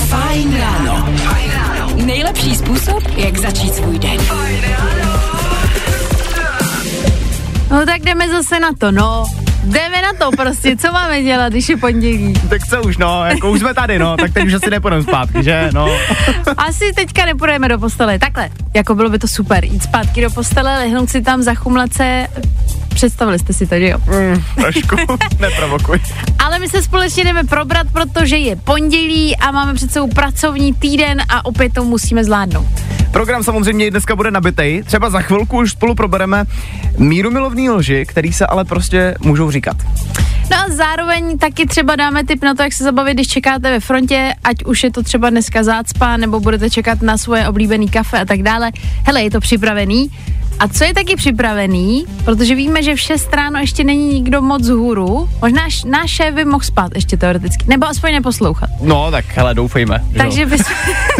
Fajn ráno. Nejlepší způsob, jak začít svůj den. No tak jdeme zase na to, no. Jdeme na to prostě, co máme dělat, když je pondělí? Tak co už, no, jako už jsme tady, no, tak teď už asi nepůjdeme zpátky, že, no. Asi teďka nepůjdeme do postele. Takhle, jako bylo by to super, jít zpátky do postele, lehnout si tam, zachumlat se, Představili jste si to, že jo? Mm, trošku, neprovokuj. Ale my se společně jdeme probrat, protože je pondělí a máme před sebou pracovní týden a opět to musíme zvládnout. Program samozřejmě dneska bude nabitej. Třeba za chvilku už spolu probereme míru milovný lži, který se ale prostě můžou říkat. No a zároveň taky třeba dáme tip na to, jak se zabavit, když čekáte ve frontě, ať už je to třeba dneska zácpa, nebo budete čekat na svoje oblíbený kafe a tak dále. Hele, je to připravený. A co je taky připravený, protože víme, že v 6 ráno ještě není nikdo moc hůru, možná náš šéf by mohl spát ještě teoreticky, nebo aspoň neposlouchat. No, tak hele, doufejme. Takže by,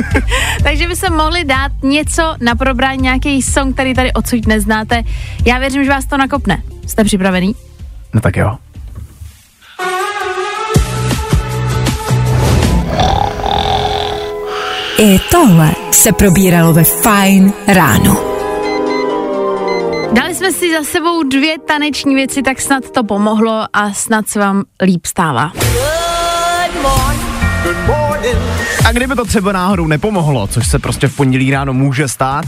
takže by se mohli dát něco na probrání, nějaký song, který tady odsud neznáte. Já věřím, že vás to nakopne. Jste připravený? No tak jo. I tohle se probíralo ve Fine ráno. Jsme si za sebou dvě taneční věci, tak snad to pomohlo a snad se vám líp stává. A kdyby to třeba náhodou nepomohlo, což se prostě v pondělí ráno může stát,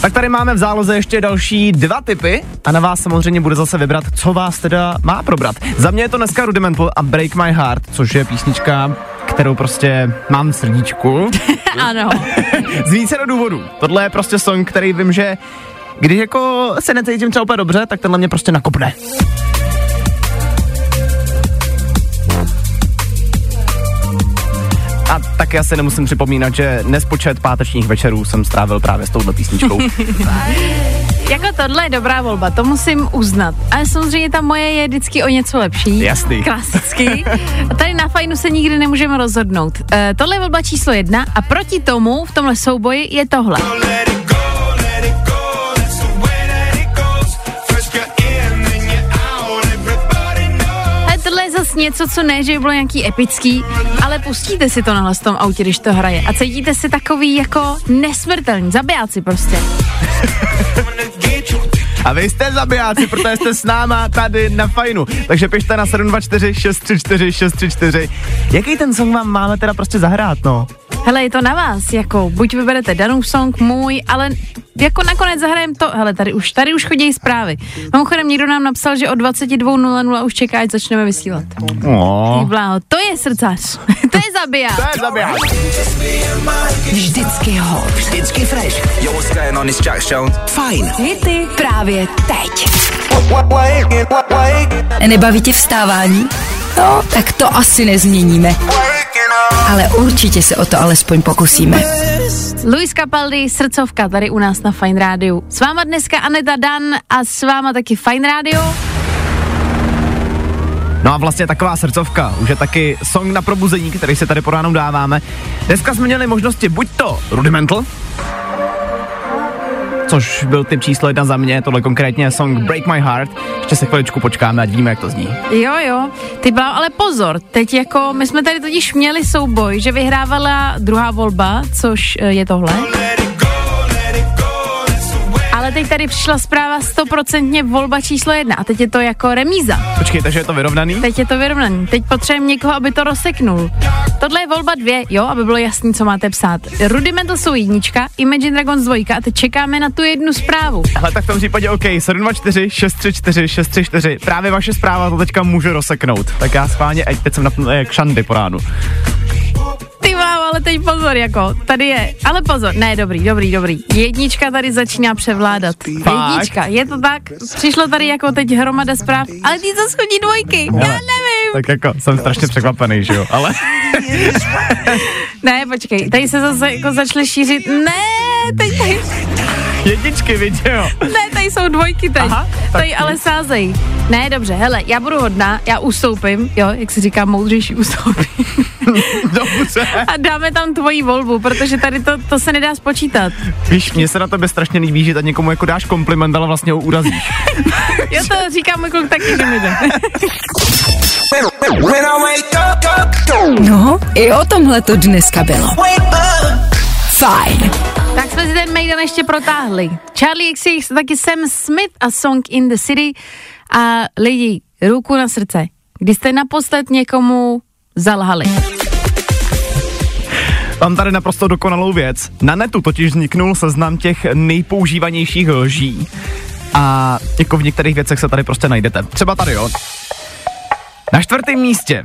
tak tady máme v záloze ještě další dva typy a na vás samozřejmě bude zase vybrat, co vás teda má probrat. Za mě je to dneska Rudimental a Break My Heart, což je písnička, kterou prostě mám v srdíčku. ano. Z více důvodů. Tohle je prostě song, který vím, že když jako se necítím třeba úplně dobře, tak tenhle mě prostě nakopne. A taky asi nemusím připomínat, že nespočet pátečních večerů jsem strávil právě s touhle písničkou. jako tohle je dobrá volba, to musím uznat. Ale samozřejmě ta moje je vždycky o něco lepší. Jasný. Klasicky. A tady na fajnu se nikdy nemůžeme rozhodnout. E, tohle je volba číslo jedna a proti tomu v tomhle souboji je tohle. zase něco, co ne, že by bylo nějaký epický, ale pustíte si to na tom autě, když to hraje a cítíte se takový jako nesmrtelný, zabijáci prostě. A vy jste zabijáci, protože jste s náma tady na fajnu. Takže pište na 724 634 634. Jaký ten song vám máme teda prostě zahrát, no? Hele, je to na vás, jako buď vyberete danou song, můj, ale jako nakonec zahrajem to, hele, tady už, tady už chodí zprávy. Mimochodem někdo nám napsal, že od 22.00 už čeká, ať začneme vysílat. Oh. Bláho, to je srdcař, to je zabiják. to je zabiják. Vždycky hot, vždycky fresh. Yo, what's going on? It's Jack. Fajn. Hity právě teď. Nebaví tě vstávání? No, tak to asi nezměníme ale určitě se o to alespoň pokusíme. Luis Capaldi, srdcovka tady u nás na Fine Radio. S váma dneska Aneta Dan a s váma taky Fine Radio. No a vlastně taková srdcovka, už je taky song na probuzení, který se tady po ránu dáváme. Dneska jsme měli možnosti buď to Rudimental, což byl typ číslo jedna za mě, tohle konkrétně song Break My Heart. Ještě se chviličku počkáme, ať víme, jak to zní. Jo, jo, ty byla, ale pozor, teď jako, my jsme tady totiž měli souboj, že vyhrávala druhá volba, což eh, je tohle ale teď tady přišla zpráva stoprocentně volba číslo jedna a teď je to jako remíza. Počkej, takže je to vyrovnaný? Teď je to vyrovnaný. Teď potřebujeme někoho, aby to rozseknul. Tohle je volba dvě, jo, aby bylo jasný, co máte psát. Rudimental jsou jednička, Imagine Dragons dvojka a teď čekáme na tu jednu zprávu. Ale tak v tom případě OK, 724 634 634. Právě vaše zpráva to teďka může rozseknout. Tak já schválně, ať teď jsem na jak šandy po ránu. Ale teď pozor, jako, tady je, ale pozor, ne, dobrý, dobrý, dobrý. Jednička tady začíná převládat. Fakt? Jednička, je to tak, přišlo tady jako teď hromada zpráv, ale ty zase chodí dvojky, já nevím. Tak jako, jsem strašně překvapený, že jo, ale... ne, počkej, tady se zase jako začaly šířit, ne, teď tady... Jedničky, vidíte jo. Ne, tady jsou dvojky teď. Aha, tady ale nic. sázej. Ne, dobře, hele, já budu hodná, já ustoupím, jo, jak se říká, moudřejší ustoupím. Dobře. A dáme tam tvoji volbu, protože tady to, to se nedá spočítat. Víš, mně se na tebe strašně líbí, že tady někomu jako dáš kompliment, ale vlastně ho urazíš. Já to říkám můj kluk taky, že mi jde. No, i o tomhle to dneska bylo. Fajn. Tak jsme si ten Mejdan ještě protáhli. Charlie XCX, taky Sam Smith a Song in the City. A lidi, ruku na srdce. Kdy jste naposled někomu zalhali? Mám tady naprosto dokonalou věc. Na netu totiž vzniknul seznam těch nejpoužívanějších lží. A jako v některých věcech se tady prostě najdete. Třeba tady, jo. Na čtvrtém místě.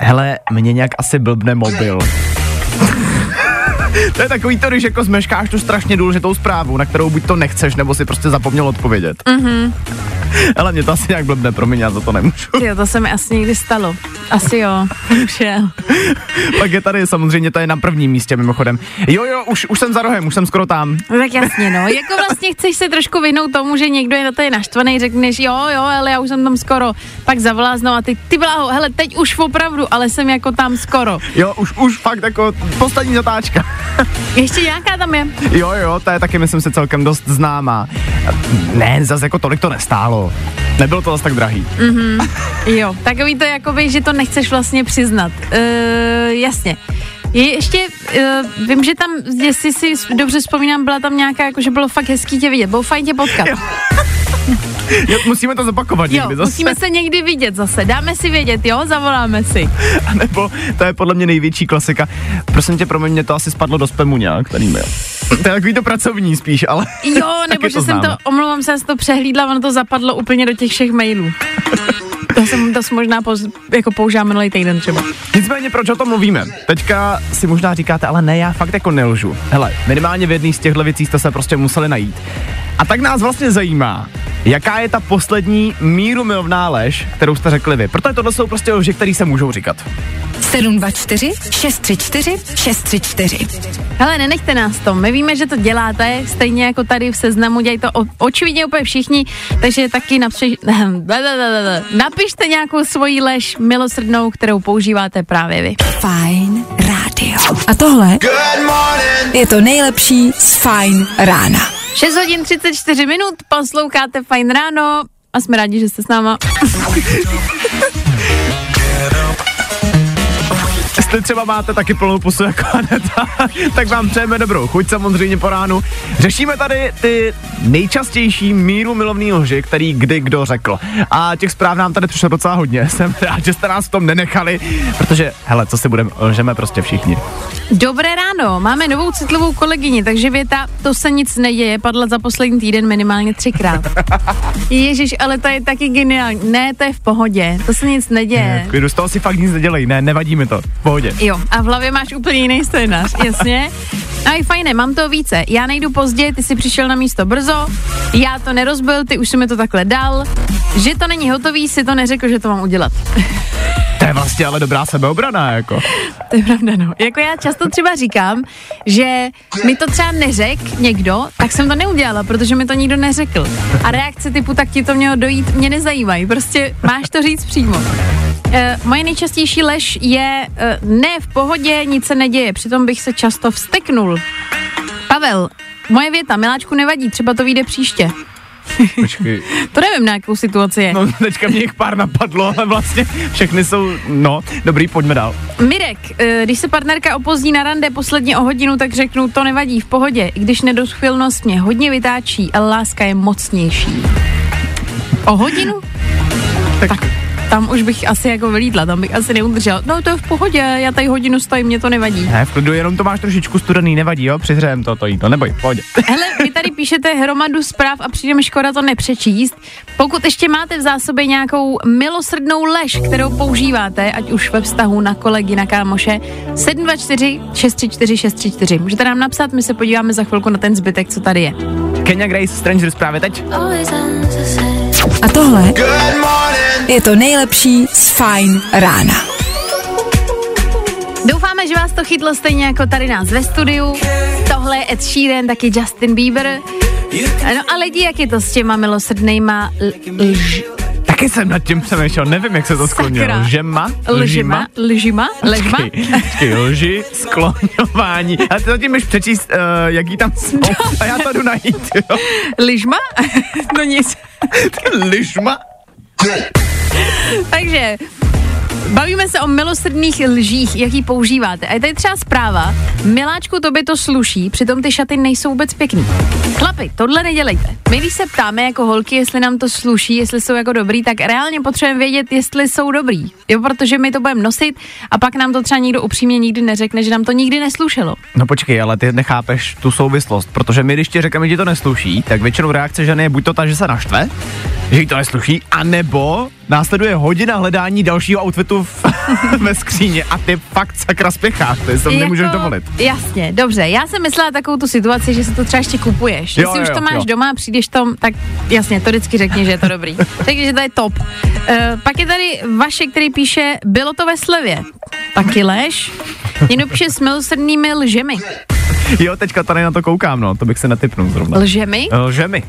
Hele, mě nějak asi blbne mobil. To je takový to, když jako zmeškáš tu strašně důležitou zprávu, na kterou buď to nechceš, nebo si prostě zapomněl odpovědět. Mm-hmm. Hele, mě to asi nějak blbne, promiň, já za to nemůžu. Jo, to se mi asi někdy stalo. Asi jo, už je. Pak je tady samozřejmě, to je na prvním místě mimochodem. Jo, jo, už, už jsem za rohem, už jsem skoro tam. No tak jasně, no. Jako vlastně chceš se trošku vyhnout tomu, že někdo je na to naštvaný, řekneš, jo, jo, ale já už jsem tam skoro. Pak zavolá znovu a ty, ty bláho, hele, teď už opravdu, ale jsem jako tam skoro. Jo, už, už fakt jako poslední zatáčka. Ještě nějaká tam je? Jo, jo, to je taky, myslím si, celkem dost známá. Ne, zase jako tolik to nestálo. Nebylo to zase tak drahý. Jo, takový to jakoby, že to nechceš vlastně přiznat. Uh, jasně. Je ještě, uh, vím, že tam, jestli si dobře vzpomínám, byla tam nějaká, jako že bylo fakt hezký tě vidět, bylo fajn tě potkat. Jo, musíme to zopakovat jo někdy zase. musíme se někdy vidět zase, dáme si vědět, jo, zavoláme si. A nebo to je podle mě největší klasika. Prosím tě, promiň, mě to asi spadlo do spamu nějak, ten e-mail. To je takový to pracovní spíš, ale... Jo, nebo to že jsem známe. to, omlouvám se, já jsem to přehlídla, ono to zapadlo úplně do těch všech mailů. To jsem to možná poz, jako používám minulý týden třeba. Nicméně, proč o tom mluvíme? Teďka si možná říkáte, ale ne, já fakt jako nelžu. Hele, minimálně v jedné z těchto věcí jste se prostě museli najít. A tak nás vlastně zajímá, jaká je ta poslední míru milovná lež, kterou jste řekli vy. Protože tohle jsou prostě lži, které se můžou říkat. 724 634 634. Hele, nenechte nás to. My víme, že to děláte, stejně jako tady v seznamu, dělají to o, očividně úplně všichni, takže taky napři, napište nějakou svoji lež milosrdnou, kterou používáte právě vy. Fajn rádio. A tohle je to nejlepší z Fajn rána. 6 hodin 34 minut, posloucháte Fajn ráno a jsme rádi, že jste s náma. Jestli třeba máte taky plnou pusu jako Aneta, tak vám přejeme dobrou chuť samozřejmě po ránu. Řešíme tady ty nejčastější míru milovný lži, který kdy kdo řekl. A těch zpráv nám tady přišlo docela hodně. Jsem rád, že jste nás v tom nenechali, protože, hele, co si budeme, lžeme prostě všichni. Dobré ráno, máme novou citlivou kolegyni, takže věta, to se nic neděje, padla za poslední týden minimálně třikrát. Ježíš, ale to je taky geniální. Ne, to je v pohodě, to se nic neděje. V klidu, z toho si fakt nic nedělej, ne, nevadí mi to, v pohodě. Jo, a v hlavě máš úplně jiný scénář, jasně. A je fajné, mám to více. Já nejdu pozdě, ty jsi přišel na místo brzo, já to nerozbil, ty už si mi to takhle dal. Že to není hotový, si to neřekl, že to mám udělat. To je vlastně ale dobrá sebeobrana, jako. To je pravda, no. Jako já často třeba říkám, že mi to třeba neřek někdo, tak jsem to neudělala, protože mi to nikdo neřekl. A reakce typu, tak ti to mělo dojít, mě nezajímají. Prostě máš to říct přímo. E, moje nejčastější lež je e, ne v pohodě, nic se neděje, přitom bych se často vsteknul. Pavel, moje věta, miláčku nevadí, třeba to vyjde příště. Počkej. To nevím, na jakou situaci je. No, teďka mě jich pár napadlo, ale vlastně všechny jsou, no, dobrý, pojďme dál. Mirek, eh, když se partnerka opozdí na rande posledně o hodinu, tak řeknu, to nevadí, v pohodě, i když nedochvilnost mě hodně vytáčí, ale láska je mocnější. O hodinu? Tak, Tak tam už bych asi jako vylídla, tam bych asi neudržela. No to je v pohodě, já tady hodinu stojím, mě to nevadí. ne, v klidu, jenom to máš trošičku studený, nevadí, jo, přihřejem to, to jídlo, neboj, v pohodě. Hele, vy tady píšete hromadu zpráv a přijde mi škoda to nepřečíst. Pokud ještě máte v zásobě nějakou milosrdnou lež, kterou používáte, ať už ve vztahu na kolegy, na kámoše, 724 634 634. Můžete nám napsat, my se podíváme za chvilku na ten zbytek, co tady je. Kenya Grace, Stranger právě teď. A tohle je to nejlepší z Fajn rána. Doufáme, že vás vás to chytlo stejně jako tady nás ve studiu. Tohle je Ed Sheeran, taky Justin Bieber. No a lidi, jak je to s těma milosrdnýma l- lž, Taky jsem nad tím přemýšlel, nevím, jak se to skloňuje. Lžema? lžima, lžima, počkej, lži, skloňování. A ty zatím můžeš přečíst, uh, jaký tam jsou. A já to jdu najít, jo. Ližma? no nic. Ližma? Takže Bavíme se o milosrdných lžích, jaký používáte. A je tady třeba zpráva, miláčku, to by to sluší, přitom ty šaty nejsou vůbec pěkný. Chlapi, tohle nedělejte. My když se ptáme jako holky, jestli nám to sluší, jestli jsou jako dobrý, tak reálně potřebujeme vědět, jestli jsou dobrý. Jo, protože my to budeme nosit a pak nám to třeba nikdo upřímně nikdy neřekne, že nám to nikdy neslušelo. No počkej, ale ty nechápeš tu souvislost, protože my, když ti řekneme, že ti to nesluší, tak většinou reakce ženy je buď to ta, že se naštve, že jí to nesluší, anebo následuje hodina hledání dalšího outfitu v, ve skříně a ty fakt sakra spěcháš, ty to nemůžeš dovolit. Jasně, dobře. Já jsem myslela takovou tu situaci, že si to třeba ještě kupuješ. Jo, Jestli už jo, to máš jo. doma a přijdeš tom, tak jasně, to vždycky řekni, že je to dobrý. Takže to je top. Uh, pak je tady Vaše, který píše, bylo to ve slevě. Taky lež. Někdo píše s milosrdnými lžemi. Jo, teďka tady na to koukám, no, to bych se netypnul zrovna. Lžemi? Lžemi.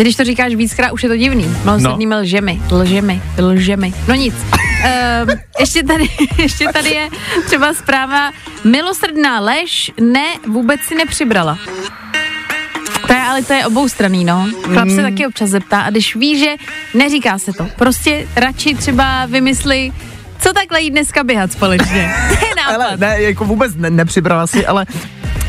Když to říkáš víckrát, už je to divný. Milosrdnými no. lžemi. Lžemi. Lžemi. No nic. Uh, ještě, tady, ještě tady je třeba zpráva milosrdná lež, ne, vůbec si nepřibrala. To je, ale to je obou straný, no. Chlap se taky občas zeptá a když ví, že neříká se to, prostě radši třeba vymysli, co takhle jít dneska běhat společně. To je Ale nápad. ne, jako vůbec ne, nepřibrala si, ale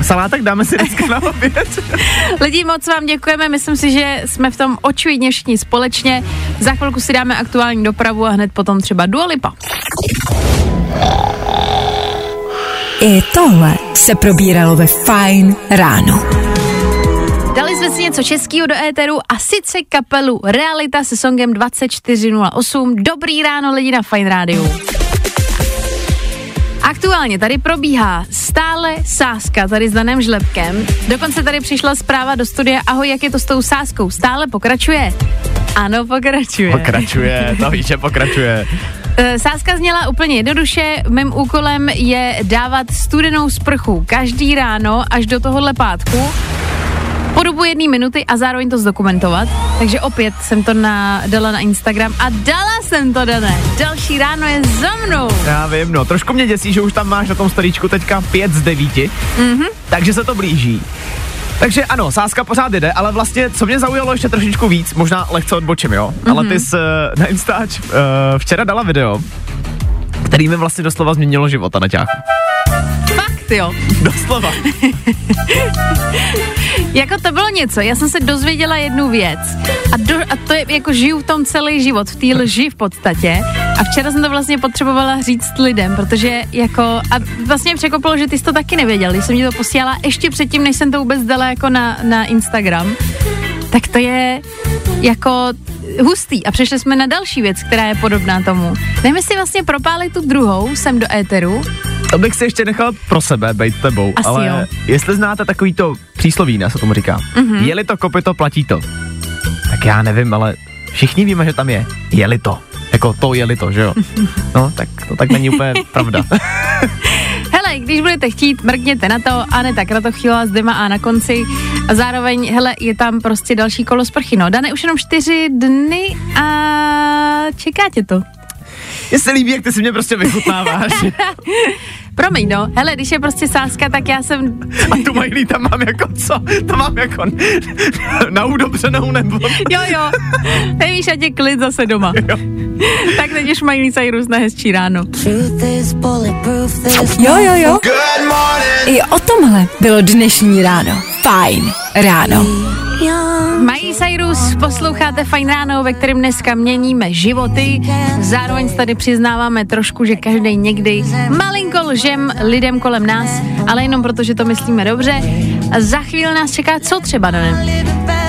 salátek dáme si dneska na oběd. Lidi, moc vám děkujeme, myslím si, že jsme v tom očividně všichni společně. Za chvilku si dáme aktuální dopravu a hned potom třeba Dua Lipa. I tohle se probíralo ve Fine ráno. Dali jsme si něco českého do éteru a sice kapelu Realita se songem 2408. Dobrý ráno lidi na Fine Rádiu. Aktuálně tady probíhá stále sázka tady s daným žlepkem. Dokonce tady přišla zpráva do studia, ahoj, jak je to s tou sázkou? Stále pokračuje? Ano, pokračuje. Pokračuje, to víš, že pokračuje. Eh, Sázka zněla úplně jednoduše. Mým úkolem je dávat studenou sprchu každý ráno až do tohohle pátku po dobu jedné minuty a zároveň to zdokumentovat. Takže opět jsem to na, dala na Instagram a dala jsem to, Dané. Další ráno je za mnou. Já vím, no, trošku mě děsí, že už tam máš na tom storíčku teďka 5 z 9, mm-hmm. takže se to blíží. Takže ano, sázka pořád jde, ale vlastně, co mě zaujalo ještě trošičku víc, možná lehce odbočím, jo, mm-hmm. ale ty jsi eh, na Instač uh, včera dala video, který mi vlastně doslova změnilo života na ťáchu. Fakt jo. Doslova. Jako to bylo něco, já jsem se dozvěděla jednu věc a, do, a to je jako žiju v tom celý život, v té lži v podstatě a včera jsem to vlastně potřebovala říct lidem, protože jako a vlastně překopilo, že ty jsi to taky nevěděl, když jsem ti to posílala ještě předtím, než jsem to vůbec dala jako na, na Instagram, tak to je jako hustý a přešli jsme na další věc, která je podobná tomu. Jdeme si vlastně propálit tu druhou sem do éteru. To bych si ještě nechal pro sebe, bejt tebou, Asi ale jo. Jestli znáte takový to přísloví, ne, se tomu říká. Mm-hmm. Je-li to kopyto, platí to. Tak já nevím, ale všichni víme, že tam je. Je-li to. Jako to je-li to, že jo? No, tak to tak není úplně pravda. Hele, když budete chtít, mrkněte na to, Aneta Kratochvíla s dvěma A na konci a zároveň, hele, je tam prostě další kolo sprchy, no. Dané už jenom čtyři dny a čeká tě to. Mně se líbí, jak ty si mě prostě vychutnáváš. Promiň, no. Hele, když je prostě sázka, tak já jsem... A tu majlí tam mám jako co? To mám jako na udobřenou nebo... Jo, jo. Nevíš, ať je klid zase doma. Jo. tak teď už mají Cyrus na hezčí ráno. Jo, jo, jo. Good morning. I o tomhle bylo dnešní ráno. Fajn ráno. Mají Cyrus, posloucháte Fajn ráno, ve kterém dneska měníme životy. Zároveň tady přiznáváme trošku, že každý někdy malinko lžem lidem kolem nás, ale jenom proto, že to myslíme dobře. A za chvíli nás čeká co třeba, Danen?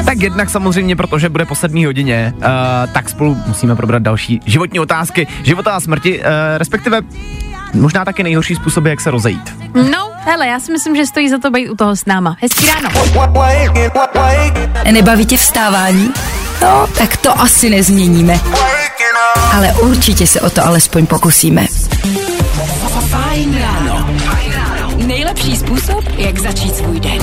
Tak jednak samozřejmě, protože bude po sedmý hodině, uh, tak spolu musíme probrat další životní otázky, života a smrti, uh, respektive možná taky nejhorší způsoby, jak se rozejít. No, hele, já si myslím, že stojí za to být u toho s náma. Hezký ráno. Nebaví tě vstávání? No, tak to asi nezměníme. Ale určitě se o to alespoň pokusíme. Fajn ráno. Nejlepší způsob, jak začít svůj den.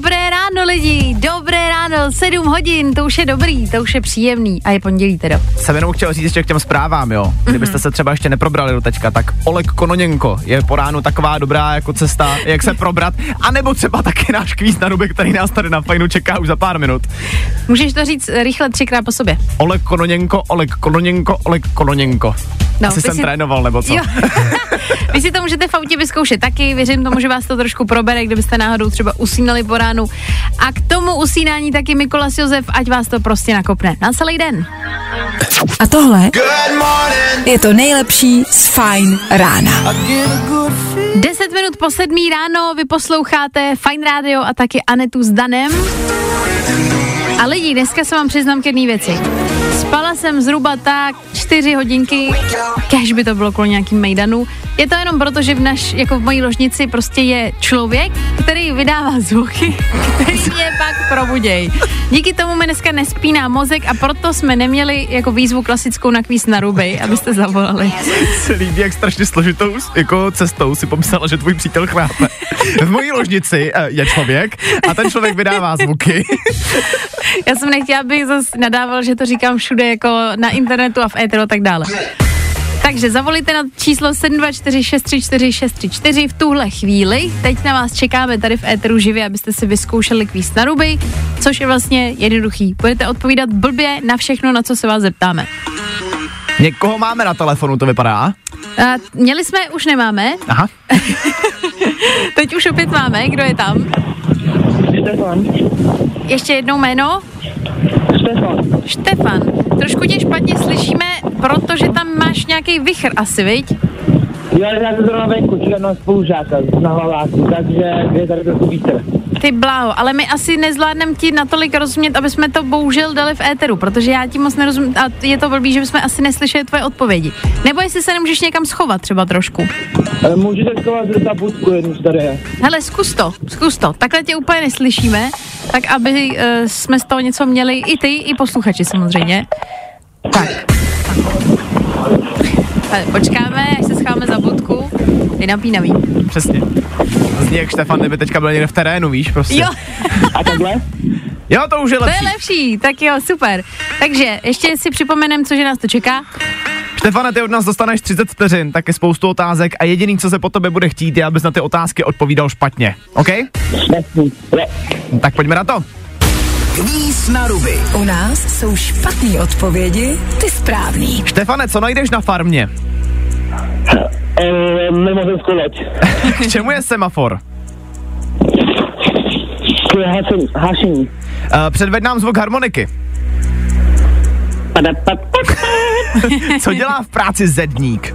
Dobré ráno lidi, dobré ráno, 7 hodin, to už je dobrý, to už je příjemný a je pondělí teda. Jsem jenom chtěl říct ještě k těm zprávám, jo. Kdybyste se třeba ještě neprobrali do teďka, tak Oleg Kononěnko je po ránu taková dobrá jako cesta, jak se probrat, a nebo třeba taky náš kvíz na ruby, který nás tady na fajnu čeká už za pár minut. Můžeš to říct rychle třikrát po sobě. Oleg Kononěnko, Oleg Kononěnko, Oleg Kononěnko. No, Asi jsem si- trénoval, nebo co? Jo. Vy si to můžete v autě vyzkoušet taky, věřím tomu, že vás to trošku probere, kdybyste náhodou třeba usínali po ránu. A k tomu usínání taky Mikolas Josef, ať vás to prostě nakopne. Na celý den. A tohle je to nejlepší z Fajn rána. 10 minut po sedmí ráno vy posloucháte Fine Radio a taky Anetu s Danem. A lidi, dneska se vám přiznám k jedné věci. Spala jsem zhruba tak 4 hodinky, kež by to bylo kvůli nějakým mejdanu. Je to jenom proto, že v naš, jako v mojí ložnici prostě je člověk, který vydává zvuky, který mě pak probuděj. Díky tomu mi dneska nespíná mozek a proto jsme neměli jako výzvu klasickou na kvíz na ruby, abyste zavolali. se líbí, jak strašně složitou jako cestou si pomyslela, že tvůj přítel chrápe. V mojí ložnici eh, je člověk a ten člověk vydává zvuky. Já jsem nechtěla, abych zase nadával, že to říkám všude jako na internetu a v éteru a tak dále. Takže zavolíte na číslo 724634634 v tuhle chvíli. Teď na vás čekáme tady v éteru živě, abyste si vyzkoušeli kvíz na ruby, což je vlastně jednoduchý. Budete odpovídat blbě na všechno, na co se vás zeptáme. Někoho máme na telefonu, to vypadá. A měli jsme, už nemáme, Aha. teď už opět máme, kdo je tam? Štefan. Ještě jednou jméno? Štefan. Štefan. Trošku tě špatně slyšíme, protože tam máš nějaký vichr asi, viď? Jo, já jsem zrovna venku, čekám na spolužáka na hlaváku, takže je tady trochu vítr. Ty bláho, ale my asi nezvládneme ti natolik rozumět, aby jsme to bohužel dali v éteru, protože já ti moc nerozumím a je to blbý, že bychom asi neslyšeli tvoje odpovědi. Nebo jestli se nemůžeš někam schovat třeba trošku. E, Můžete schovat za budku jednu, tady je. Hele, zkus to, zkus to. Takhle tě úplně neslyšíme, tak aby uh, jsme z toho něco měli i ty, i posluchači samozřejmě. Tak. Hele, počkáme, až se schováme za budku. Je napínavý. Přesně. Zní jak Štefan, kdyby teďka byl někde v terénu, víš, prostě. Jo, A takhle? jo to už je to lepší. je lepší, tak jo, super. Takže ještě si připomenem, co že nás to čeká. Štefane, ty od nás dostaneš 30 vteřin, taky spoustu otázek a jediný, co se po tobě bude chtít, je, abys na ty otázky odpovídal špatně. OK? Tak pojďme na to. Kvíz na ruby. U nás jsou špatné odpovědi, ty správný. Štefane, co najdeš na farmě? E, loď. K čemu je semafor? Je hašení. hašení. Uh, předved nám zvuk harmoniky. Co dělá v práci zedník?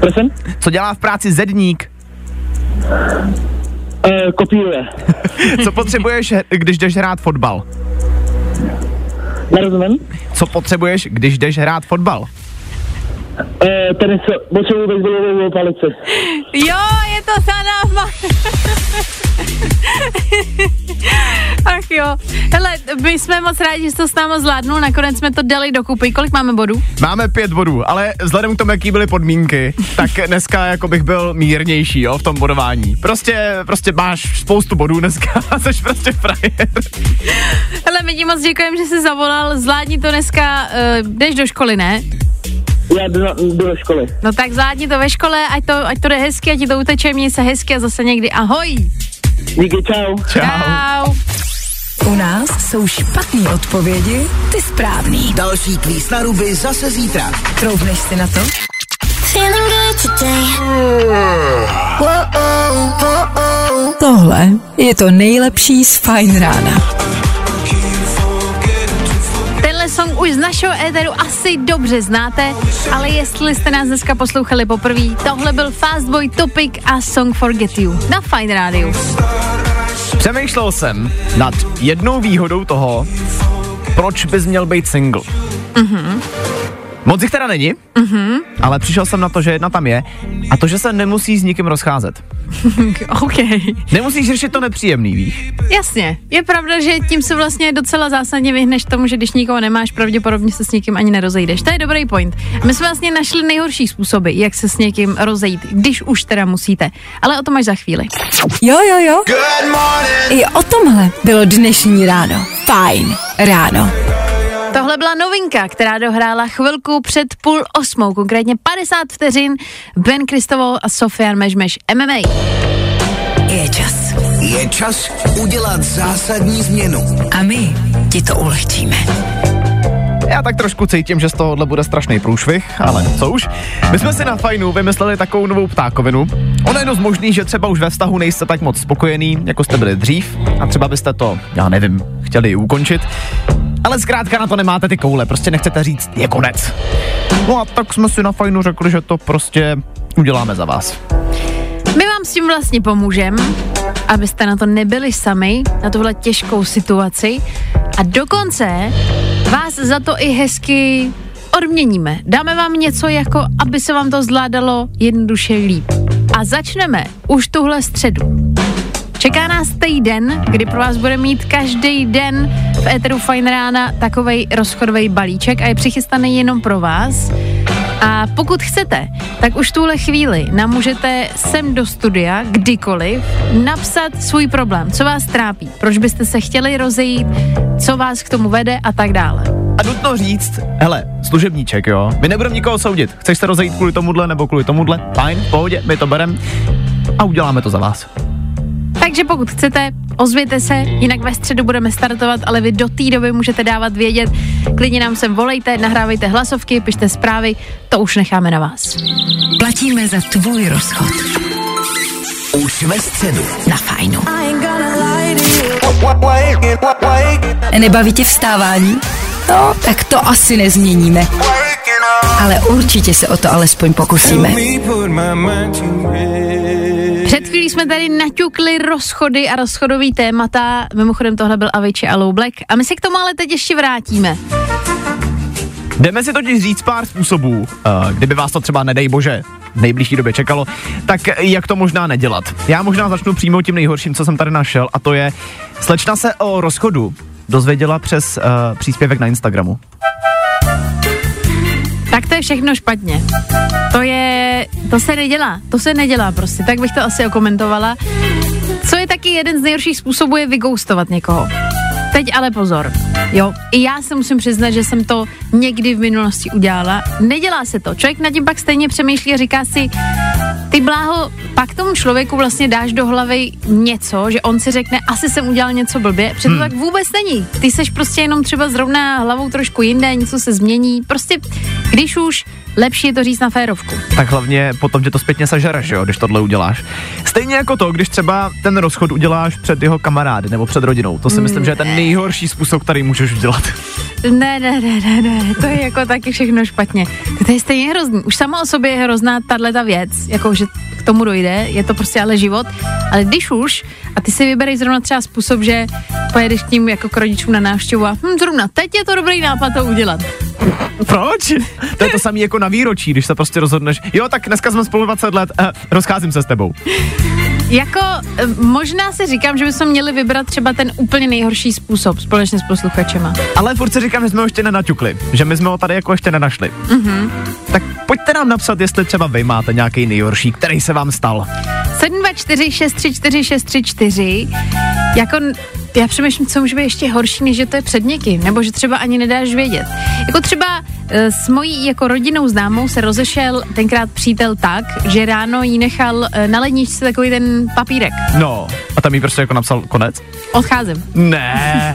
Prosím? Co dělá v práci zedník? E, kopíruje. Co potřebuješ, když jdeš hrát fotbal? Nerozumím? Co potřebuješ, když jdeš hrát fotbal? E, tenis, potřebuji baseballovou palici. Jo, je to za náma. Ach jo. Hele, my jsme moc rádi, že jsi to s náma zvládnul, nakonec jsme to dali dokupy. Kolik máme bodů? Máme pět bodů, ale vzhledem k tomu, jaký byly podmínky, tak dneska jako bych byl mírnější, jo, v tom bodování. Prostě, prostě máš spoustu bodů dneska a jsi prostě frajer. Hele, my ti moc děkujeme, že jsi zavolal, zvládni to dneska, uh, jdeš do školy, ne? Já jdu, na, jdu do školy. No tak zvládni to ve škole, ať to, ať to jde hezky, ať ti to uteče, měj se hezky a zase někdy ahoj. Díky, čau. Čau. Čau. U nás jsou špatné odpovědi, ty správný. Další kvíz na ruby zase zítra. Troubneš si na to? Tohle je to nejlepší z Fajn rána. Už z našeho éteru asi dobře znáte, ale jestli jste nás dneska poslouchali poprvé, tohle byl Fastboy Topic a Song Forget You na Fine Radio. Přemýšlel jsem nad jednou výhodou toho, proč bys měl být single. Mm-hmm. Moc jich teda není, mm-hmm. ale přišel jsem na to, že jedna tam je a to, že se nemusí s nikým rozcházet. OK. Nemusíš řešit to nepříjemný, víš? Jasně. Je pravda, že tím se vlastně docela zásadně vyhneš tomu, že když nikoho nemáš, pravděpodobně se s někým ani nerozejdeš. To je dobrý point. My jsme vlastně našli nejhorší způsoby, jak se s někým rozejít, když už teda musíte. Ale o tom až za chvíli. Jo, jo, jo. Good morning. I o tomhle bylo dnešní ráno. Fajn ráno. Tohle byla novinka, která dohrála chvilku před půl osmou, konkrétně 50 vteřin. Ben Kristovo a Sofian Mežmeš MMA. Je čas. Je čas udělat zásadní změnu. A my ti to ulehčíme. Já tak trošku cítím, že z tohohle bude strašný průšvih, ale co už. My jsme si na fajnu vymysleli takovou novou ptákovinu. Ono je dost možný, že třeba už ve vztahu nejste tak moc spokojený, jako jste byli dřív a třeba byste to, já nevím, chtěli ukončit. Ale zkrátka na to nemáte ty koule, prostě nechcete říct, je konec. No a tak jsme si na fajnu řekli, že to prostě uděláme za vás. My vám s tím vlastně pomůžeme, abyste na to nebyli sami, na tuhle těžkou situaci. A dokonce vás za to i hezky odměníme. Dáme vám něco jako, aby se vám to zvládalo jednoduše líp. A začneme už tuhle středu. Čeká nás týden, kdy pro vás bude mít každý den v Eteru Fine Rána takovej rozchodový balíček a je přichystaný jenom pro vás. A pokud chcete, tak už tuhle chvíli nám můžete sem do studia kdykoliv napsat svůj problém, co vás trápí, proč byste se chtěli rozejít, co vás k tomu vede a tak dále. A nutno říct, hele, služebníček, jo, my nebudeme nikoho soudit. Chceš se rozejít kvůli tomuhle nebo kvůli tomuhle? Fajn, pohodě, my to berem a uděláme to za vás. Takže pokud chcete, ozvěte se, jinak ve středu budeme startovat, ale vy do té doby můžete dávat vědět. Klidně nám sem volejte, nahrávejte hlasovky, pište zprávy, to už necháme na vás. Platíme za tvůj rozchod. Už ve středu. Na fajnu. Nebaví tě vstávání? No, tak to asi nezměníme. Ale určitě se o to alespoň pokusíme. Před chvílí jsme tady naťukli rozchody a rozchodový témata. Mimochodem tohle byl Avicii a Low Black. A my se k tomu ale teď ještě vrátíme. Jdeme si totiž říct pár způsobů, uh, kdyby vás to třeba, nedej bože, v nejbližší době čekalo, tak jak to možná nedělat. Já možná začnu přímo tím nejhorším, co jsem tady našel, a to je, slečna se o rozchodu dozvěděla přes uh, příspěvek na Instagramu. Tak to je všechno špatně. To je, to se nedělá, to se nedělá prostě, tak bych to asi okomentovala. Co je taky jeden z nejhorších způsobů je vygoustovat někoho. Teď ale pozor, jo, i já se musím přiznat, že jsem to někdy v minulosti udělala. Nedělá se to, člověk nad tím pak stejně přemýšlí a říká si, ty bláho, pak tomu člověku vlastně dáš do hlavy něco, že on si řekne, asi jsem udělal něco blbě, přitom hmm. tak vůbec není. Ty seš prostě jenom třeba zrovna hlavou trošku jinde, něco se změní, prostě když už, lepší je to říct na férovku. Tak hlavně potom tě to zpětně sežere, že jo, když tohle uděláš. Stejně jako to, když třeba ten rozchod uděláš před jeho kamarády nebo před rodinou. To si myslím, že je ten nejhorší způsob, který můžeš udělat. Ne, ne, ne, ne, ne, to je jako taky všechno špatně. To je stejně hrozný. Už sama o sobě je hrozná tahle ta věc, jako že k tomu dojde, je to prostě ale život. Ale když už, a ty si vybereš zrovna třeba způsob, že pojedeš k ním jako k rodičům na návštěvu a hm, zrovna teď je to dobrý nápad to udělat. Proč? To je to samé jako na výročí, když se prostě rozhodneš, jo, tak dneska jsme spolu 20 let, eh, rozcházím se s tebou. Jako eh, možná si říkám, že bychom měli vybrat třeba ten úplně nejhorší způsob společně s posluchačema. Ale furt si říkám, že jsme ho ještě nenaťukli, že my jsme ho tady jako ještě nenašli. Mm-hmm. Tak pojďte nám napsat, jestli třeba vy máte nějaký nejhorší, který se vám stal. 724 634 634 jako já přemýšlím, co může být ještě horší, než že to je před někým, nebo že třeba ani nedáš vědět. Jako třeba e, s mojí jako rodinou známou se rozešel tenkrát přítel tak, že ráno jí nechal e, na ledničce takový ten papírek. No, a tam jí prostě jako napsal konec? Odcházím. Ne,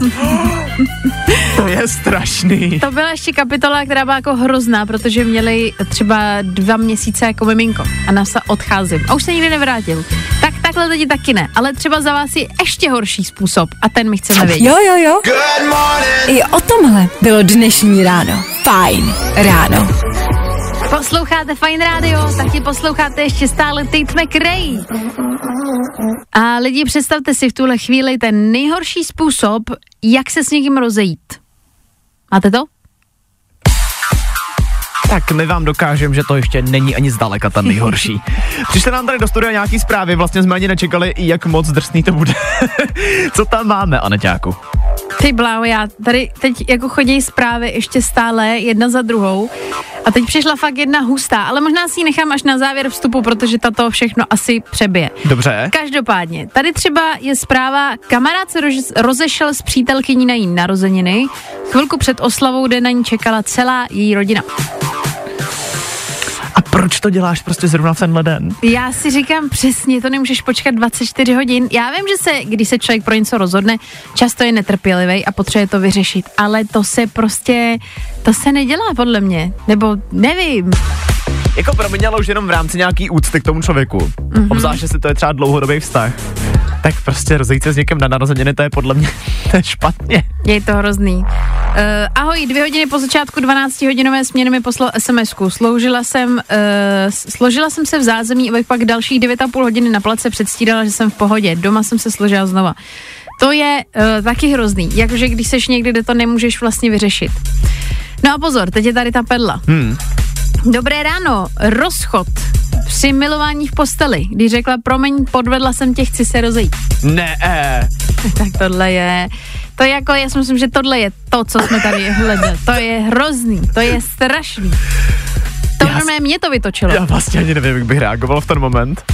to je strašný. To byla ještě kapitola, která byla jako hrozná, protože měli třeba dva měsíce jako miminko a NASA odcházím. A už se nikdy nevrátil. Tak takhle lidi taky ne, ale třeba za vás je ještě horší způsob a ten my chceme vědět. Jo, jo, jo. Good morning. I o tomhle bylo dnešní ráno. Fajn ráno. Posloucháte Fine Radio, taky posloucháte ještě stále Tate McRae. A lidi, představte si v tuhle chvíli ten nejhorší způsob, jak se s někým rozejít. Máte to? tak my vám dokážeme, že to ještě není ani zdaleka ta nejhorší. Přišli nám tady do studia nějaký zprávy, vlastně jsme ani nečekali, jak moc drsný to bude. Co tam máme, Aneťáku? Ty bláho, já tady teď jako chodí zprávy ještě stále jedna za druhou a teď přišla fakt jedna hustá, ale možná si ji nechám až na závěr vstupu, protože tato všechno asi přebije. Dobře. Každopádně, tady třeba je zpráva, kamarád se rož, rozešel s přítelkyní na její narozeniny, chvilku před oslavou, kde na ní čekala celá její rodina. A proč to děláš prostě zrovna v tenhle den? Já si říkám přesně, to nemůžeš počkat 24 hodin. Já vím, že se, když se člověk pro něco rozhodne, často je netrpělivý a potřebuje to vyřešit, ale to se prostě, to se nedělá podle mě, nebo nevím. Jako pro mě, ale už jenom v rámci nějaký úcty k tomu člověku. Mhm. Mm-hmm. Obzvlášť, jestli to je třeba dlouhodobý vztah. Tak prostě rozejít se s někým na narozeniny, to je podle mě to je špatně. Je to hrozný. Uh, ahoj, dvě hodiny po začátku 12 hodinové směny mi poslal sms Sloužila jsem, uh, složila jsem se v zázemí, abych pak dalších 9,5 hodiny na place předstírala, že jsem v pohodě. Doma jsem se složila znova. To je uh, taky hrozný, jakože když seš někde, kde to nemůžeš vlastně vyřešit. No a pozor, teď je tady ta pedla. Hmm. Dobré ráno, rozchod při milování v posteli, když řekla, promiň, podvedla jsem tě, chci se rozejít. Ne. Tak tohle je, to je jako, já si myslím, že tohle je to, co jsme tady hledali. To je hrozný, to je strašný. To Já normálně mě to vytočilo. Já vlastně ani nevím, jak bych reagoval v ten moment.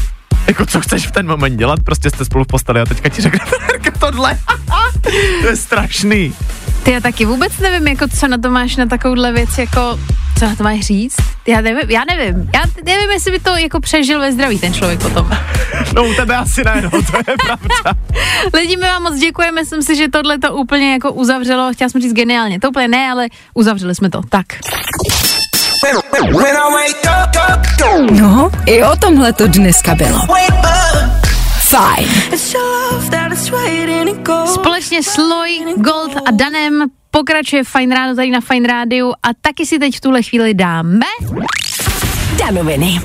Jako co chceš v ten moment dělat? Prostě jste spolu v posteli a teďka ti řekne tohle. to je strašný. Ty já taky vůbec nevím, jako co na to máš na takovouhle věc, jako co na to máš říct? Já nevím, já nevím. Já nevím, jestli by to jako přežil ve zdraví ten člověk potom. No u tebe asi ne, no, to je pravda. Lidi, my vám moc děkujeme, myslím si, že tohle to úplně jako uzavřelo, chtěla jsem říct geniálně, to úplně ne, ale uzavřeli jsme to, tak. No, i o tomhle to dneska bylo. Fajn. Společně s Loy, Gold a Danem pokračuje Fine Ráno tady na Fine Rádiu a taky si teď v tuhle chvíli dáme. Danoviny.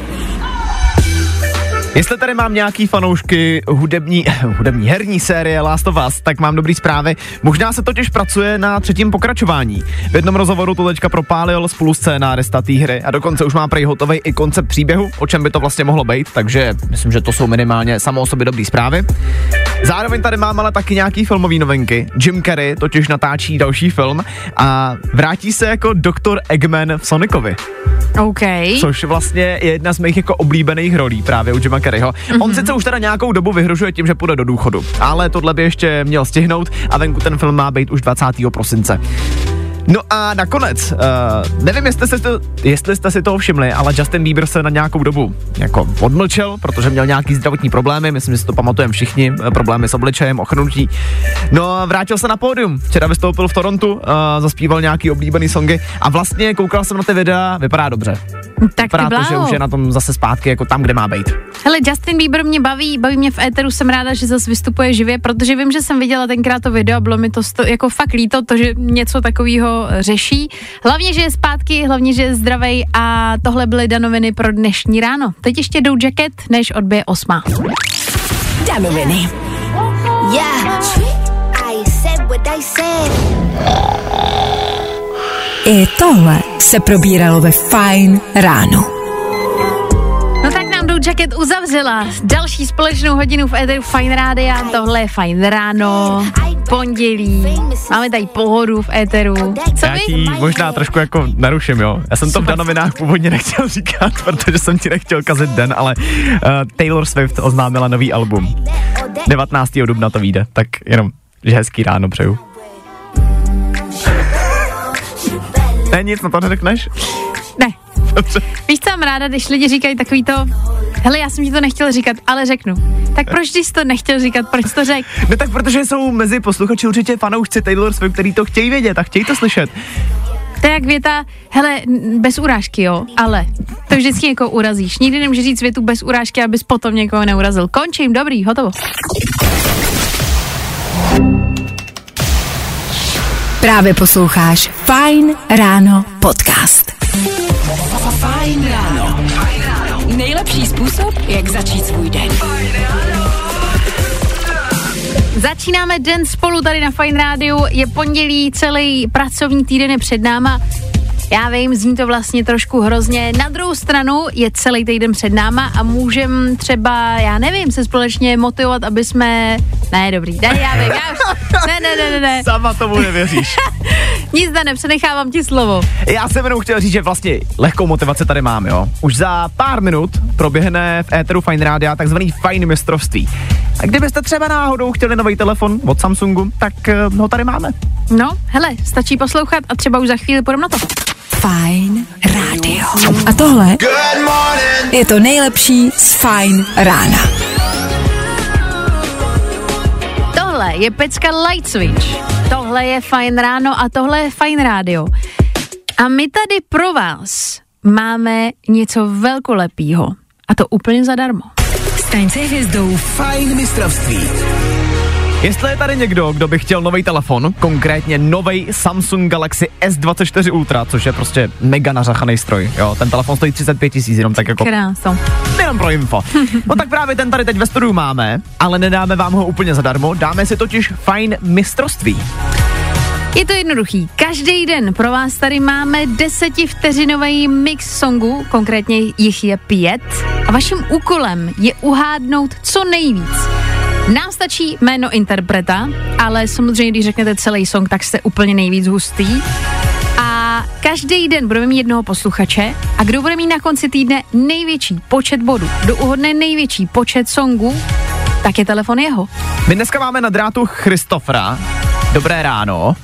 Jestli tady mám nějaký fanoušky hudební, hudební herní série Last of Us, tak mám dobrý zprávy. Možná se totiž pracuje na třetím pokračování. V jednom rozhovoru to teďka propálil spolu scénárista té hry a dokonce už má prej hotový i koncept příběhu, o čem by to vlastně mohlo být, takže myslím, že to jsou minimálně samo o sobě dobrý zprávy. Zároveň tady mám ale taky nějaký filmový novinky. Jim Carrey totiž natáčí další film a vrátí se jako doktor Eggman v Sonicovi OK. což vlastně je jedna z mých jako oblíbených rolí právě u Jima Carreyho. Mm-hmm. On sice už teda nějakou dobu vyhrožuje tím, že půjde do důchodu, ale tohle by ještě měl stihnout a venku ten film má být už 20. prosince. No a nakonec, uh, nevím, jestli jste, to, jestli jste si toho všimli, ale Justin Bieber se na nějakou dobu jako odmlčel, protože měl nějaký zdravotní problémy, myslím, že si to pamatujeme všichni, eh, problémy s obličejem, ochrnutí. No a vrátil se na pódium, včera vystoupil v Torontu, uh, zaspíval nějaký oblíbený songy a vlastně koukal jsem na ty videa, vypadá dobře. Tak Vypadá to, že už je na tom zase zpátky, jako tam, kde má být. Hele, Justin Bieber mě baví, baví mě v éteru, jsem ráda, že zase vystupuje živě, protože vím, že jsem viděla tenkrát to video a bylo mi to sto, jako fakt líto, to, že něco takového řeší. Hlavně, že je zpátky, hlavně, že je zdravej a tohle byly danoviny pro dnešní ráno. Teď ještě jdou jacket, než odbije osma. Danoviny. Yeah. I said what I said. I tohle se probíralo ve Fajn ráno. Jdou jacket uzavřela další společnou hodinu v éteru Fine Rádia. Tohle je Fine ráno, pondělí, máme tady pohodu v éteru. Co Já ti možná trošku jako naruším, jo. Já jsem to v danovinách původně nechtěl říkat, protože jsem ti nechtěl kazit den, ale uh, Taylor Swift oznámila nový album. 19. dubna to vyjde, tak jenom, že hezký ráno přeju. Ne, nic, na to neřekneš? Dobře. Víš, co mám ráda, když lidi říkají takový to, hele, já jsem ti to nechtěl říkat, ale řeknu. Tak proč jsi to nechtěl říkat, proč to řekl? Ne, tak protože jsou mezi posluchači určitě fanoušci Taylor Swift, který to chtějí vědět a chtějí to slyšet. To je jak věta, hele, bez urážky, jo, ale to vždycky někoho urazíš. Nikdy nemůžeš říct větu bez urážky, abys potom někoho neurazil. Končím, dobrý, hotovo. Právě posloucháš Fajn ráno podcast. Fajn ráno. Nejlepší způsob, jak začít svůj den. Začínáme den spolu tady na Fine Rádiu, je pondělí, celý pracovní týden je před náma. Já vím, zní to vlastně trošku hrozně. Na druhou stranu je celý týden před náma a můžem třeba, já nevím, se společně motivovat, aby jsme... Ne, dobrý, ne, já vím, já už... Ne, ne, ne, ne, ne. Sama tomu nevěříš. Nic da, nepřenechávám ti slovo. Já jsem jenom chtěl říct, že vlastně lehkou motivaci tady mám, jo. Už za pár minut proběhne v éteru Fine Rádia takzvaný Fine mistrovství. A kdybyste třeba náhodou chtěli nový telefon od Samsungu, tak eh, ho tady máme. No, hele, stačí poslouchat a třeba už za chvíli půjdeme na to. Fajn rádio. A tohle je to nejlepší z Fajn rána. Tohle je pecka Light Switch. Tohle je fajn ráno a tohle je fajn rádio. A my tady pro vás máme něco velkolepýho. A to úplně zadarmo. Staň se hvězdou. Fajn mistrovství. Jestli je tady někdo, kdo by chtěl nový telefon, konkrétně nový Samsung Galaxy S24 Ultra, což je prostě mega nařachaný stroj, jo, ten telefon stojí 35 tisíc, jenom tak jako, Kráso. jenom pro info. No tak právě ten tady teď ve studiu máme, ale nedáme vám ho úplně zadarmo, dáme si totiž fajn mistrovství. Je to jednoduchý. Každý den pro vás tady máme desetivteřinový mix songů, konkrétně jich je pět. A vaším úkolem je uhádnout co nejvíc. Nám stačí jméno interpreta, ale samozřejmě, když řeknete celý song, tak jste úplně nejvíc hustý. A každý den budeme mít jednoho posluchače a kdo bude mít na konci týdne největší počet bodů, kdo uhodne největší počet songů, tak je telefon jeho. My dneska máme na drátu Christofra. Dobré ráno.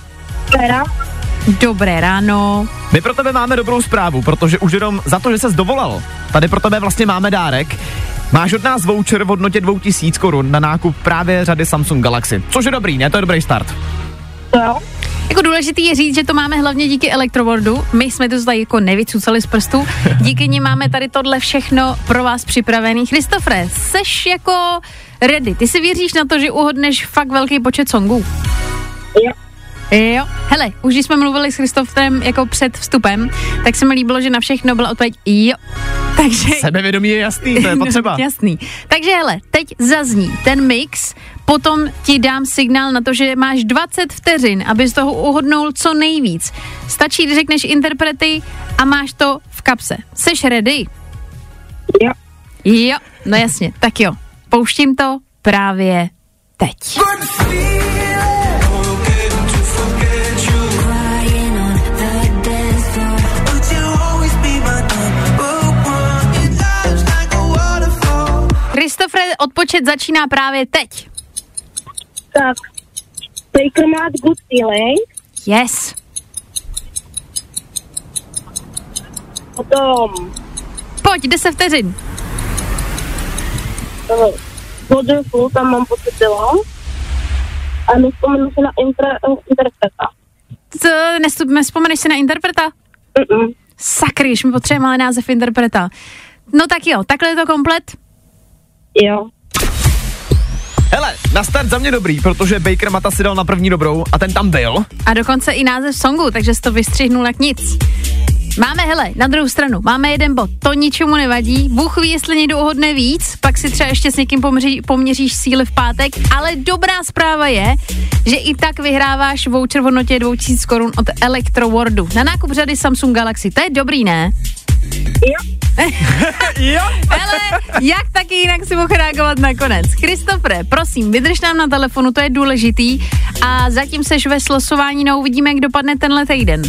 Dobré ráno. My pro tebe máme dobrou zprávu, protože už jenom za to, že ses dovolal, tady pro tebe vlastně máme dárek. Máš od nás voucher v hodnotě 2000 korun na nákup právě řady Samsung Galaxy. Což je dobrý, ne? To je dobrý start. Jako důležitý je říct, že to máme hlavně díky Electrowordu. My jsme to tady jako nevycucali z prstů. Díky ní máme tady tohle všechno pro vás připravený. Christofre, seš jako ready. Ty si věříš na to, že uhodneš fakt velký počet songů? Jo. Jo, hele, už když jsme mluvili s Christofrem jako před vstupem, tak se mi líbilo, že na všechno byla odpověď jo. Takže Sebevědomí je jasný, to je potřeba. Jasný. Takže hele, teď zazní ten mix, potom ti dám signál na to, že máš 20 vteřin, aby z toho uhodnul co nejvíc. Stačí, když řekneš interprety a máš to v kapse. Seš ready? Jo. Jo, no jasně, tak jo. Pouštím to právě teď. Kristofre, odpočet začíná právě teď. Tak, Baker má good feeling, Yes. potom Pojď, 10 vteřin. uh, Wonderful, tam mám pocit bylo. A nespomenu se na inter, uh, interpreta. Co, nestup, nespomeneš si na interpreta? Mm-mm. Sakry, už mi potřebujeme ale název interpreta. No tak jo, takhle je to komplet. Jo. Hele, na start za mě dobrý, protože Baker Mata si dal na první dobrou a ten tam byl. A dokonce i název songu, takže jsi to vystřihnul jak nic. Máme, hele, na druhou stranu, máme jeden bod, to ničemu nevadí, Bůh ví, jestli někdo uhodne víc, pak si třeba ještě s někým poměří, poměříš síly v pátek, ale dobrá zpráva je, že i tak vyhráváš voucher v hodnotě 2000 korun od Electrowordu na nákup řady Samsung Galaxy, to je dobrý, ne? Jo. Jo. Hele, jak taky jinak si mohl reagovat nakonec. Kristofre, prosím, vydrž nám na telefonu, to je důležitý. A zatím seš ve slosování, no uvidíme, jak dopadne tenhle týden.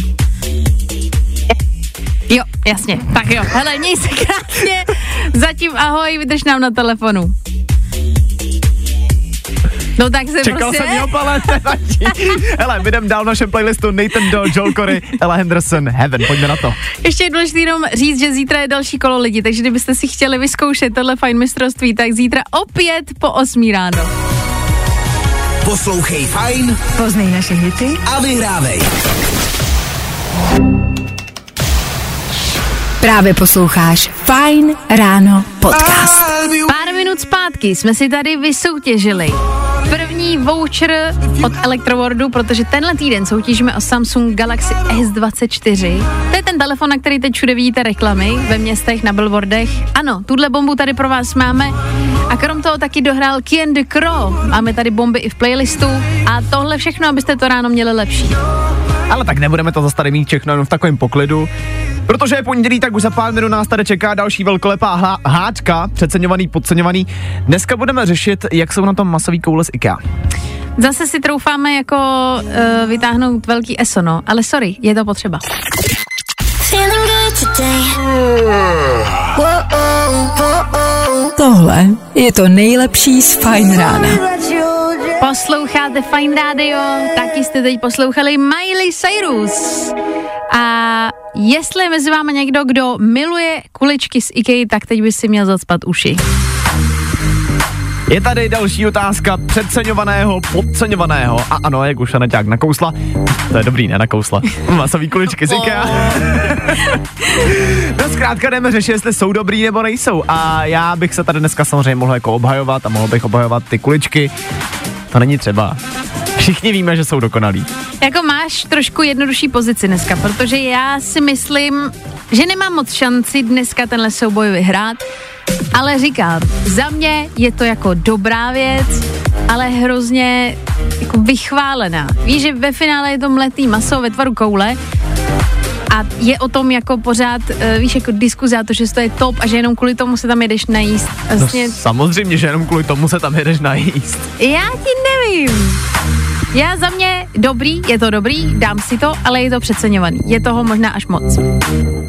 Jo, jasně, tak jo. Hele, měj se krásně. Zatím ahoj, vydrž nám na telefonu. No tak se Čekal prostě... jsem jo, ale nevadí. Hele, jdem dál v našem playlistu Nathan Doe, Joel Corey, Ella Henderson, Heaven, pojďme na to. Ještě je důležité jenom říct, že zítra je další kolo lidi, takže kdybyste si chtěli vyzkoušet tohle fajn mistrovství, tak zítra opět po 8 ráno. Poslouchej Fajn Poznej naše hity a vyhrávej. Právě posloucháš Fine Ráno podcast. Pár minut zpátky jsme si tady vysoutěžili první voucher od Electroworldu, protože tenhle týden soutěžíme o Samsung Galaxy S24. To je ten telefon, na který teď všude vidíte reklamy ve městech, na billboardech. Ano, tuhle bombu tady pro vás máme. A krom toho taky dohrál Kien de Cro. Máme tady bomby i v playlistu. A tohle všechno, abyste to ráno měli lepší. Ale tak nebudeme to zase tady mít všechno jenom v takovém poklidu. Protože je pondělí, tak už za pár minut nás tady čeká další velkolepá hla- hádka, přeceňovaný, podceňovaný. Dneska budeme řešit, jak jsou na tom masový koule z IKEA. Zase si troufáme jako uh, vytáhnout velký ESO, no. Ale sorry, je to potřeba. Tohle je to nejlepší z Fajn rána. Posloucháte Fine Radio, taky jste teď poslouchali Miley Cyrus. A jestli je mezi vámi někdo, kdo miluje kuličky z IKEA, tak teď by si měl zacpat uši. Je tady další otázka přeceňovaného, podceňovaného. A ano, jak už Aneťák nakousla. To je dobrý, ne nakousla. Masový kuličky z IKEA. no zkrátka jdeme řešit, jestli jsou dobrý nebo nejsou. A já bych se tady dneska samozřejmě mohl jako obhajovat a mohl bych obhajovat ty kuličky. To není třeba. Všichni víme, že jsou dokonalí. Jako máš trošku jednodušší pozici dneska, protože já si myslím, že nemám moc šanci dneska tenhle souboj vyhrát, ale říkám, za mě je to jako dobrá věc, ale hrozně jako vychválená. Víš, že ve finále je to mletý maso ve tvaru koule a je o tom jako pořád, eh, víš, jako diskuze a to, že to je top a že jenom kvůli tomu se tam jedeš najíst. Vlastně, No, samozřejmě, že jenom kvůli tomu se tam jedeš najíst. já ti nevím. Já za mě dobrý, je to dobrý, dám si to, ale je to přeceňovaný. Je toho možná až moc.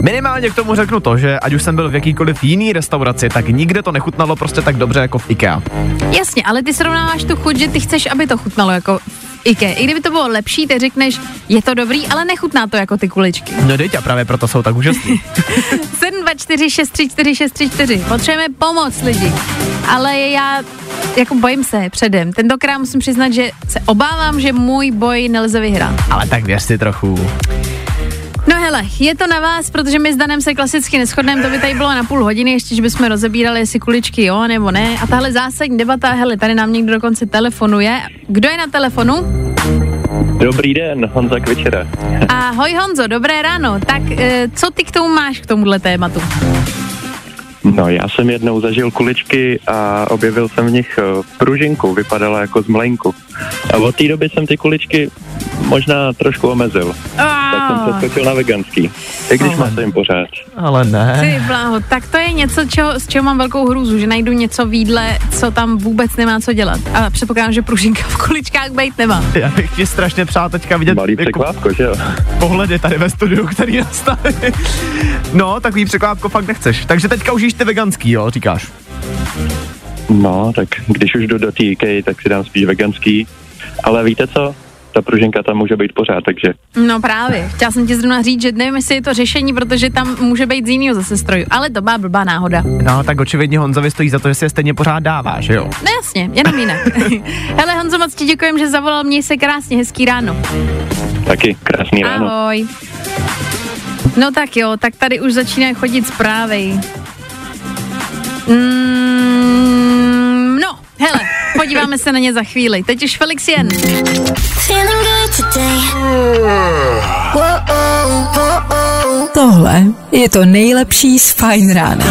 Minimálně k tomu řeknu to, že ať už jsem byl v jakýkoliv jiný restauraci, tak nikde to nechutnalo prostě tak dobře jako v IKEA. Jasně, ale ty srovnáváš tu chuť, že ty chceš, aby to chutnalo jako IKEA. I kdyby to bylo lepší, ty řekneš, je to dobrý, ale nechutná to jako ty kuličky. No a právě proto jsou tak úžasný. 724634634. Potřebujeme pomoc lidi. Ale já jako bojím se předem. Tentokrát musím přiznat, že se obávám, že můj boj nelze vyhrát. Ale tak věř si trochu. No hele, je to na vás, protože my s Danem se klasicky neschodneme, to by tady bylo na půl hodiny, ještě, že bychom rozebírali, jestli kuličky jo nebo ne. A tahle zásadní debata, hele, tady nám někdo dokonce telefonuje. Kdo je na telefonu? Dobrý den, Honza Kvičera. Ahoj Honzo, dobré ráno. Tak eh, co ty k tomu máš, k tomuhle tématu? No, já jsem jednou zažil kuličky a objevil jsem v nich eh, pružinku, vypadala jako z mlenku. A od té doby jsem ty kuličky možná trošku omezil. Tak jsem přeskočil na veganský. I když Ale- masím pořád. Ale ne. ty bláho, tak to je něco, čeho, z čeho mám velkou hrůzu, že najdu něco v jídle, co tam vůbec nemá co dělat. A předpokládám, že pružinka v kuličkách být nemá. Já bych ti strašně přál teďka vidět Malý jako překvápko, že jo? pohledy tady ve studiu, který nastaví. No, takový překvápko fakt nechceš. Takže teďka už jíš ty veganský, jo, říkáš. No, tak když už jdu do IKEA, tak si dám spíš veganský. Ale víte co? Ta pružinka tam může být pořád, takže No právě, chtěla jsem ti zrovna říct, že nevím, jestli je to řešení, protože tam může být z jiného zase stroju, ale to byla blbá náhoda. No, tak očividně Honzovi stojí za to, že si je stejně pořád dává, že jo? No jasně, jenom jinak. Hele Honzo, moc ti děkujem, že zavolal, měj se krásně, hezký ráno. taky krásný ráno. Ahoj. No tak jo, tak tady už začínají chodit zprávy. Mm, hele, podíváme se na ně za chvíli. Teď už Felix jen. Tohle je to nejlepší z Fajn rána.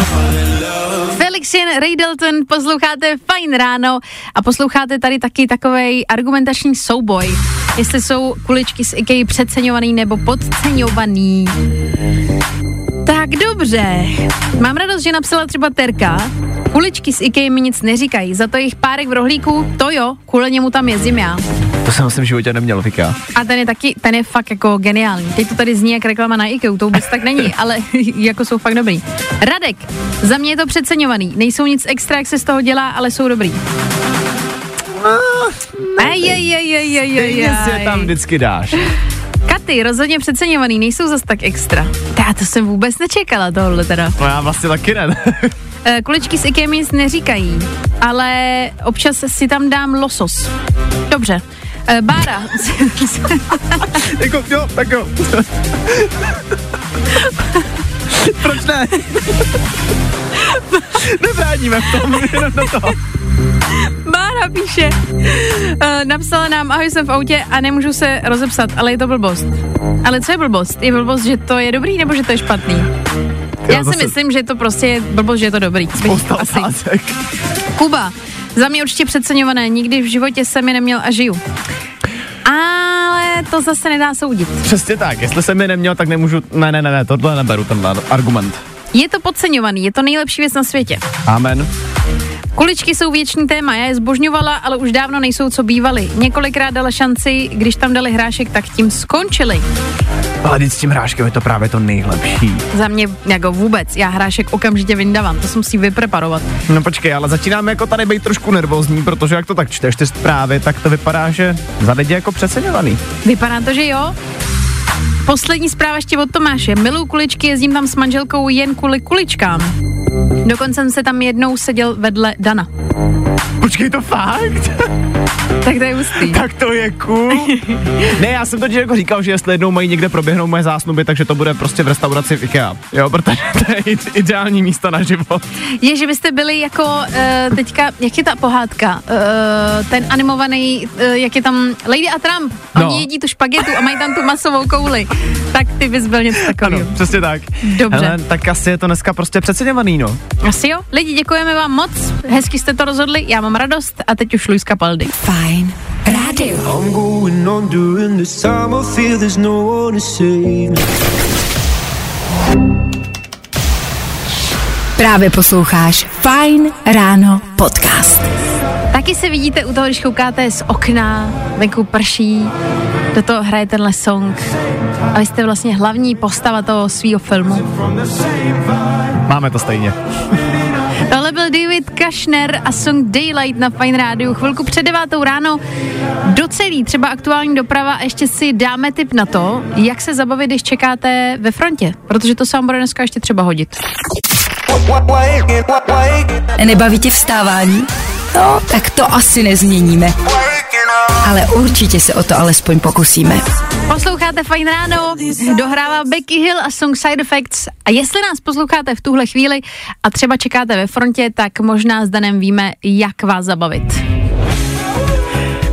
Felix jen, Ray Dalton, posloucháte Fajn ráno a posloucháte tady taky takovej argumentační souboj. Jestli jsou kuličky z IKEA přeceňovaný nebo podceňovaný. Tak dobře. Mám radost, že napsala třeba Terka. Kuličky z IKEA mi nic neříkají, za to jejich párek v rohlíku, to jo, kvůli němu tam jezdím já. To jsem asi v životě neměl, Vika. A ten je taky, ten je fakt jako geniální. Teď to tady zní jak reklama na IKEA, to vůbec tak není, ale jako jsou fakt dobrý. Radek, za mě je to přeceňovaný. Nejsou nic extra, jak se z toho dělá, ale jsou dobrý. Ej, ej, ej, ej, ej, ej, Stejně si je ej. tam vždycky dáš. Katy, rozhodně přeceňovaný, nejsou zas tak extra. Já to jsem vůbec nečekala tohle teda. No já vlastně taky ne. Eh, Kuličky s IKEA mi nic neříkají, ale občas si tam dám losos. Dobře. Eh, Bára, jako, jo, tak jo. Proč ne? Nebráníme v tom, jenom do toho. Bára píše, uh, napsala nám, ahoj, jsem v autě a nemůžu se rozepsat, ale je to blbost. Ale co je blbost? Je blbost, že to je dobrý nebo že to je špatný? Já si zase- myslím, že to prostě je blbost, že je to dobrý. Spousta asi. otázek. Kuba, za mě určitě přeceňované, nikdy v životě jsem je neměl a žiju. Ale to zase nedá soudit. Přesně tak, jestli jsem je neměl, tak nemůžu, ne, ne, ne, ne, tohle neberu, ten argument. Je to podceňovaný, je to nejlepší věc na světě. Amen. Kuličky jsou věčný téma, já je zbožňovala, ale už dávno nejsou, co bývaly. Několikrát dala šanci, když tam dali hrášek, tak tím skončili. Ale teď s tím hráškem je to právě to nejlepší. Za mě jako vůbec, já hrášek okamžitě vyndávám, to se musí vypreparovat. No počkej, ale začínáme jako tady být trošku nervózní, protože jak to tak čteš ty zprávy, tak to vypadá, že za lidi jako přeceňovaný. Vypadá to, že jo? Poslední zpráva ještě od Tomáše. Miluju kuličky, jezdím tam s manželkou jen kvůli kuličkám. Dokonce jsem se tam jednou seděl vedle Dana. Počkej, to fakt? Tak to je hustý. tak to je cool. ne, já jsem totiž jako říkal, že jestli jednou mají někde proběhnout moje zásnuby, takže to bude prostě v restauraci v IKEA. Jo, protože to je ide- ideální místo na život. Je, že byste byli jako uh, teďka, jak je ta pohádka, uh, ten animovaný, uh, jak je tam Lady a Trump. Oni No. jedí tu špagetu a mají tam tu masovou kouli. Tak ty bys byl něco Ano, takového. přesně tak. Dobře. Hele, tak asi je to dneska prostě přeceňovaný, no. Asi jo. Lidi, děkujeme vám moc. Hezky jste to rozhodli, já mám radost a teď už Luis Capaldi. Fajn rádio. I'm going on during this time. I feel there's no one to save me. Právě posloucháš Fajn ráno podcast. Taky se vidíte u toho, když koukáte z okna, venku prší, do toho hraje tenhle song a vy jste vlastně hlavní postava toho svého filmu. Máme to stejně. Tohle byl David Kushner a song Daylight na Fine Rádiu. Chvilku před devátou ráno docelý třeba aktuální doprava a ještě si dáme tip na to, jak se zabavit, když čekáte ve frontě, protože to se vám bude dneska ještě třeba hodit. Nebaví tě vstávání? No, tak to asi nezměníme. Ale určitě se o to alespoň pokusíme. Posloucháte Fine Ráno, dohrává Becky Hill a song Side Effects. A jestli nás posloucháte v tuhle chvíli a třeba čekáte ve frontě, tak možná s Danem víme, jak vás zabavit.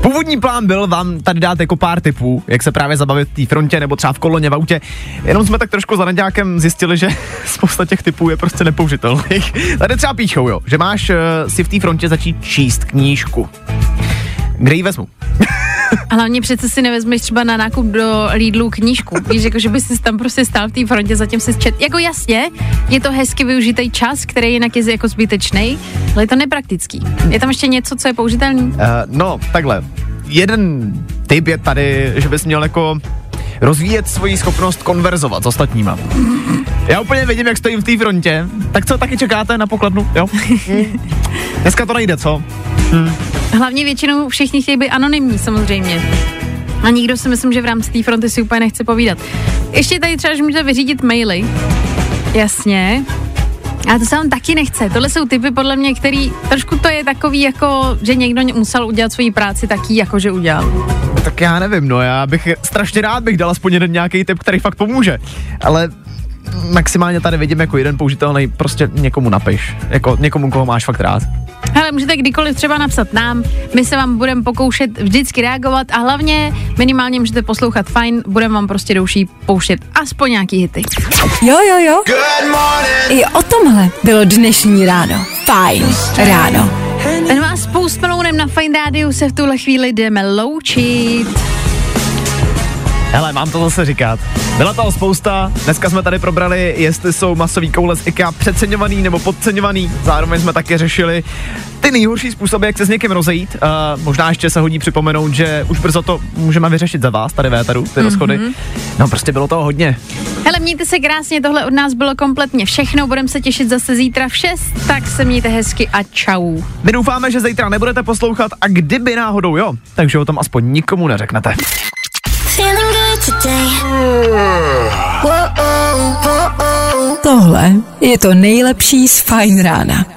Původní plán byl vám tady dát jako pár tipů, jak se právě zabavit v té frontě nebo třeba v koloně v autě. Jenom jsme tak trošku za nadějákem zjistili, že spousta těch typů je prostě nepoužitelných. Tady třeba píšou, jo, že máš uh, si v té frontě začít číst knížku. Kde ji vezmu? A hlavně přece si nevezmeš třeba na nákup do Lidlu knížku. Víš, jako že bys si tam prostě stál v té frontě, zatím si čet. Jako jasně, je to hezky využitý čas, který jinak je jako zbytečný, ale je to nepraktický. Je tam ještě něco, co je použitelný? Uh, no, takhle. Jeden tip je tady, že bys měl jako rozvíjet svoji schopnost konverzovat s ostatníma. Já úplně vidím, jak stojím v té frontě. Tak co, taky čekáte na pokladnu, jo? Dneska to nejde, co? Hlavně většinou všichni chtějí být anonymní samozřejmě. A nikdo si myslím, že v rámci té fronty si úplně nechce povídat. Ještě tady třeba, že můžete vyřídit maily. Jasně. A to se vám taky nechce. Tohle jsou typy podle mě, který trošku to je takový jako, že někdo musel udělat svoji práci taky, jako že udělal. Tak já nevím, no já bych strašně rád bych dal aspoň jeden nějaký tip, který fakt pomůže. Ale maximálně tady vidím jako jeden použitelný, prostě někomu napiš. Jako někomu, koho máš fakt rád. Hele, můžete kdykoliv třeba napsat nám, my se vám budeme pokoušet vždycky reagovat a hlavně minimálně můžete poslouchat fajn, budeme vám prostě douší pouštět aspoň nějaký hity. Jo, jo, jo. I o tomhle bylo dnešní ráno. Fajn ráno. Ten vás s Post Malonem na Fine Rádiu se v tuhle chvíli jdeme loučit. Hele, mám to zase říkat. Byla toho spousta, dneska jsme tady probrali, jestli jsou masový koule z IKEA přeceňovaný nebo podceňovaný. Zároveň jsme také řešili ty nejhorší způsoby, jak se s někým rozejít. Uh, možná ještě se hodí připomenout, že už brzo to můžeme vyřešit za vás, tady Véteru, ty rozchody. No prostě bylo toho hodně. Hele, mějte se krásně, tohle od nás bylo kompletně všechno, budeme se těšit zase zítra v 6, tak se mějte hezky a čau. My doufáme, že zítra nebudete poslouchat a kdyby náhodou jo, takže o tom aspoň nikomu neřeknete. Today. Oh, oh, oh. Tohle je to nejlepší z Fajn rána.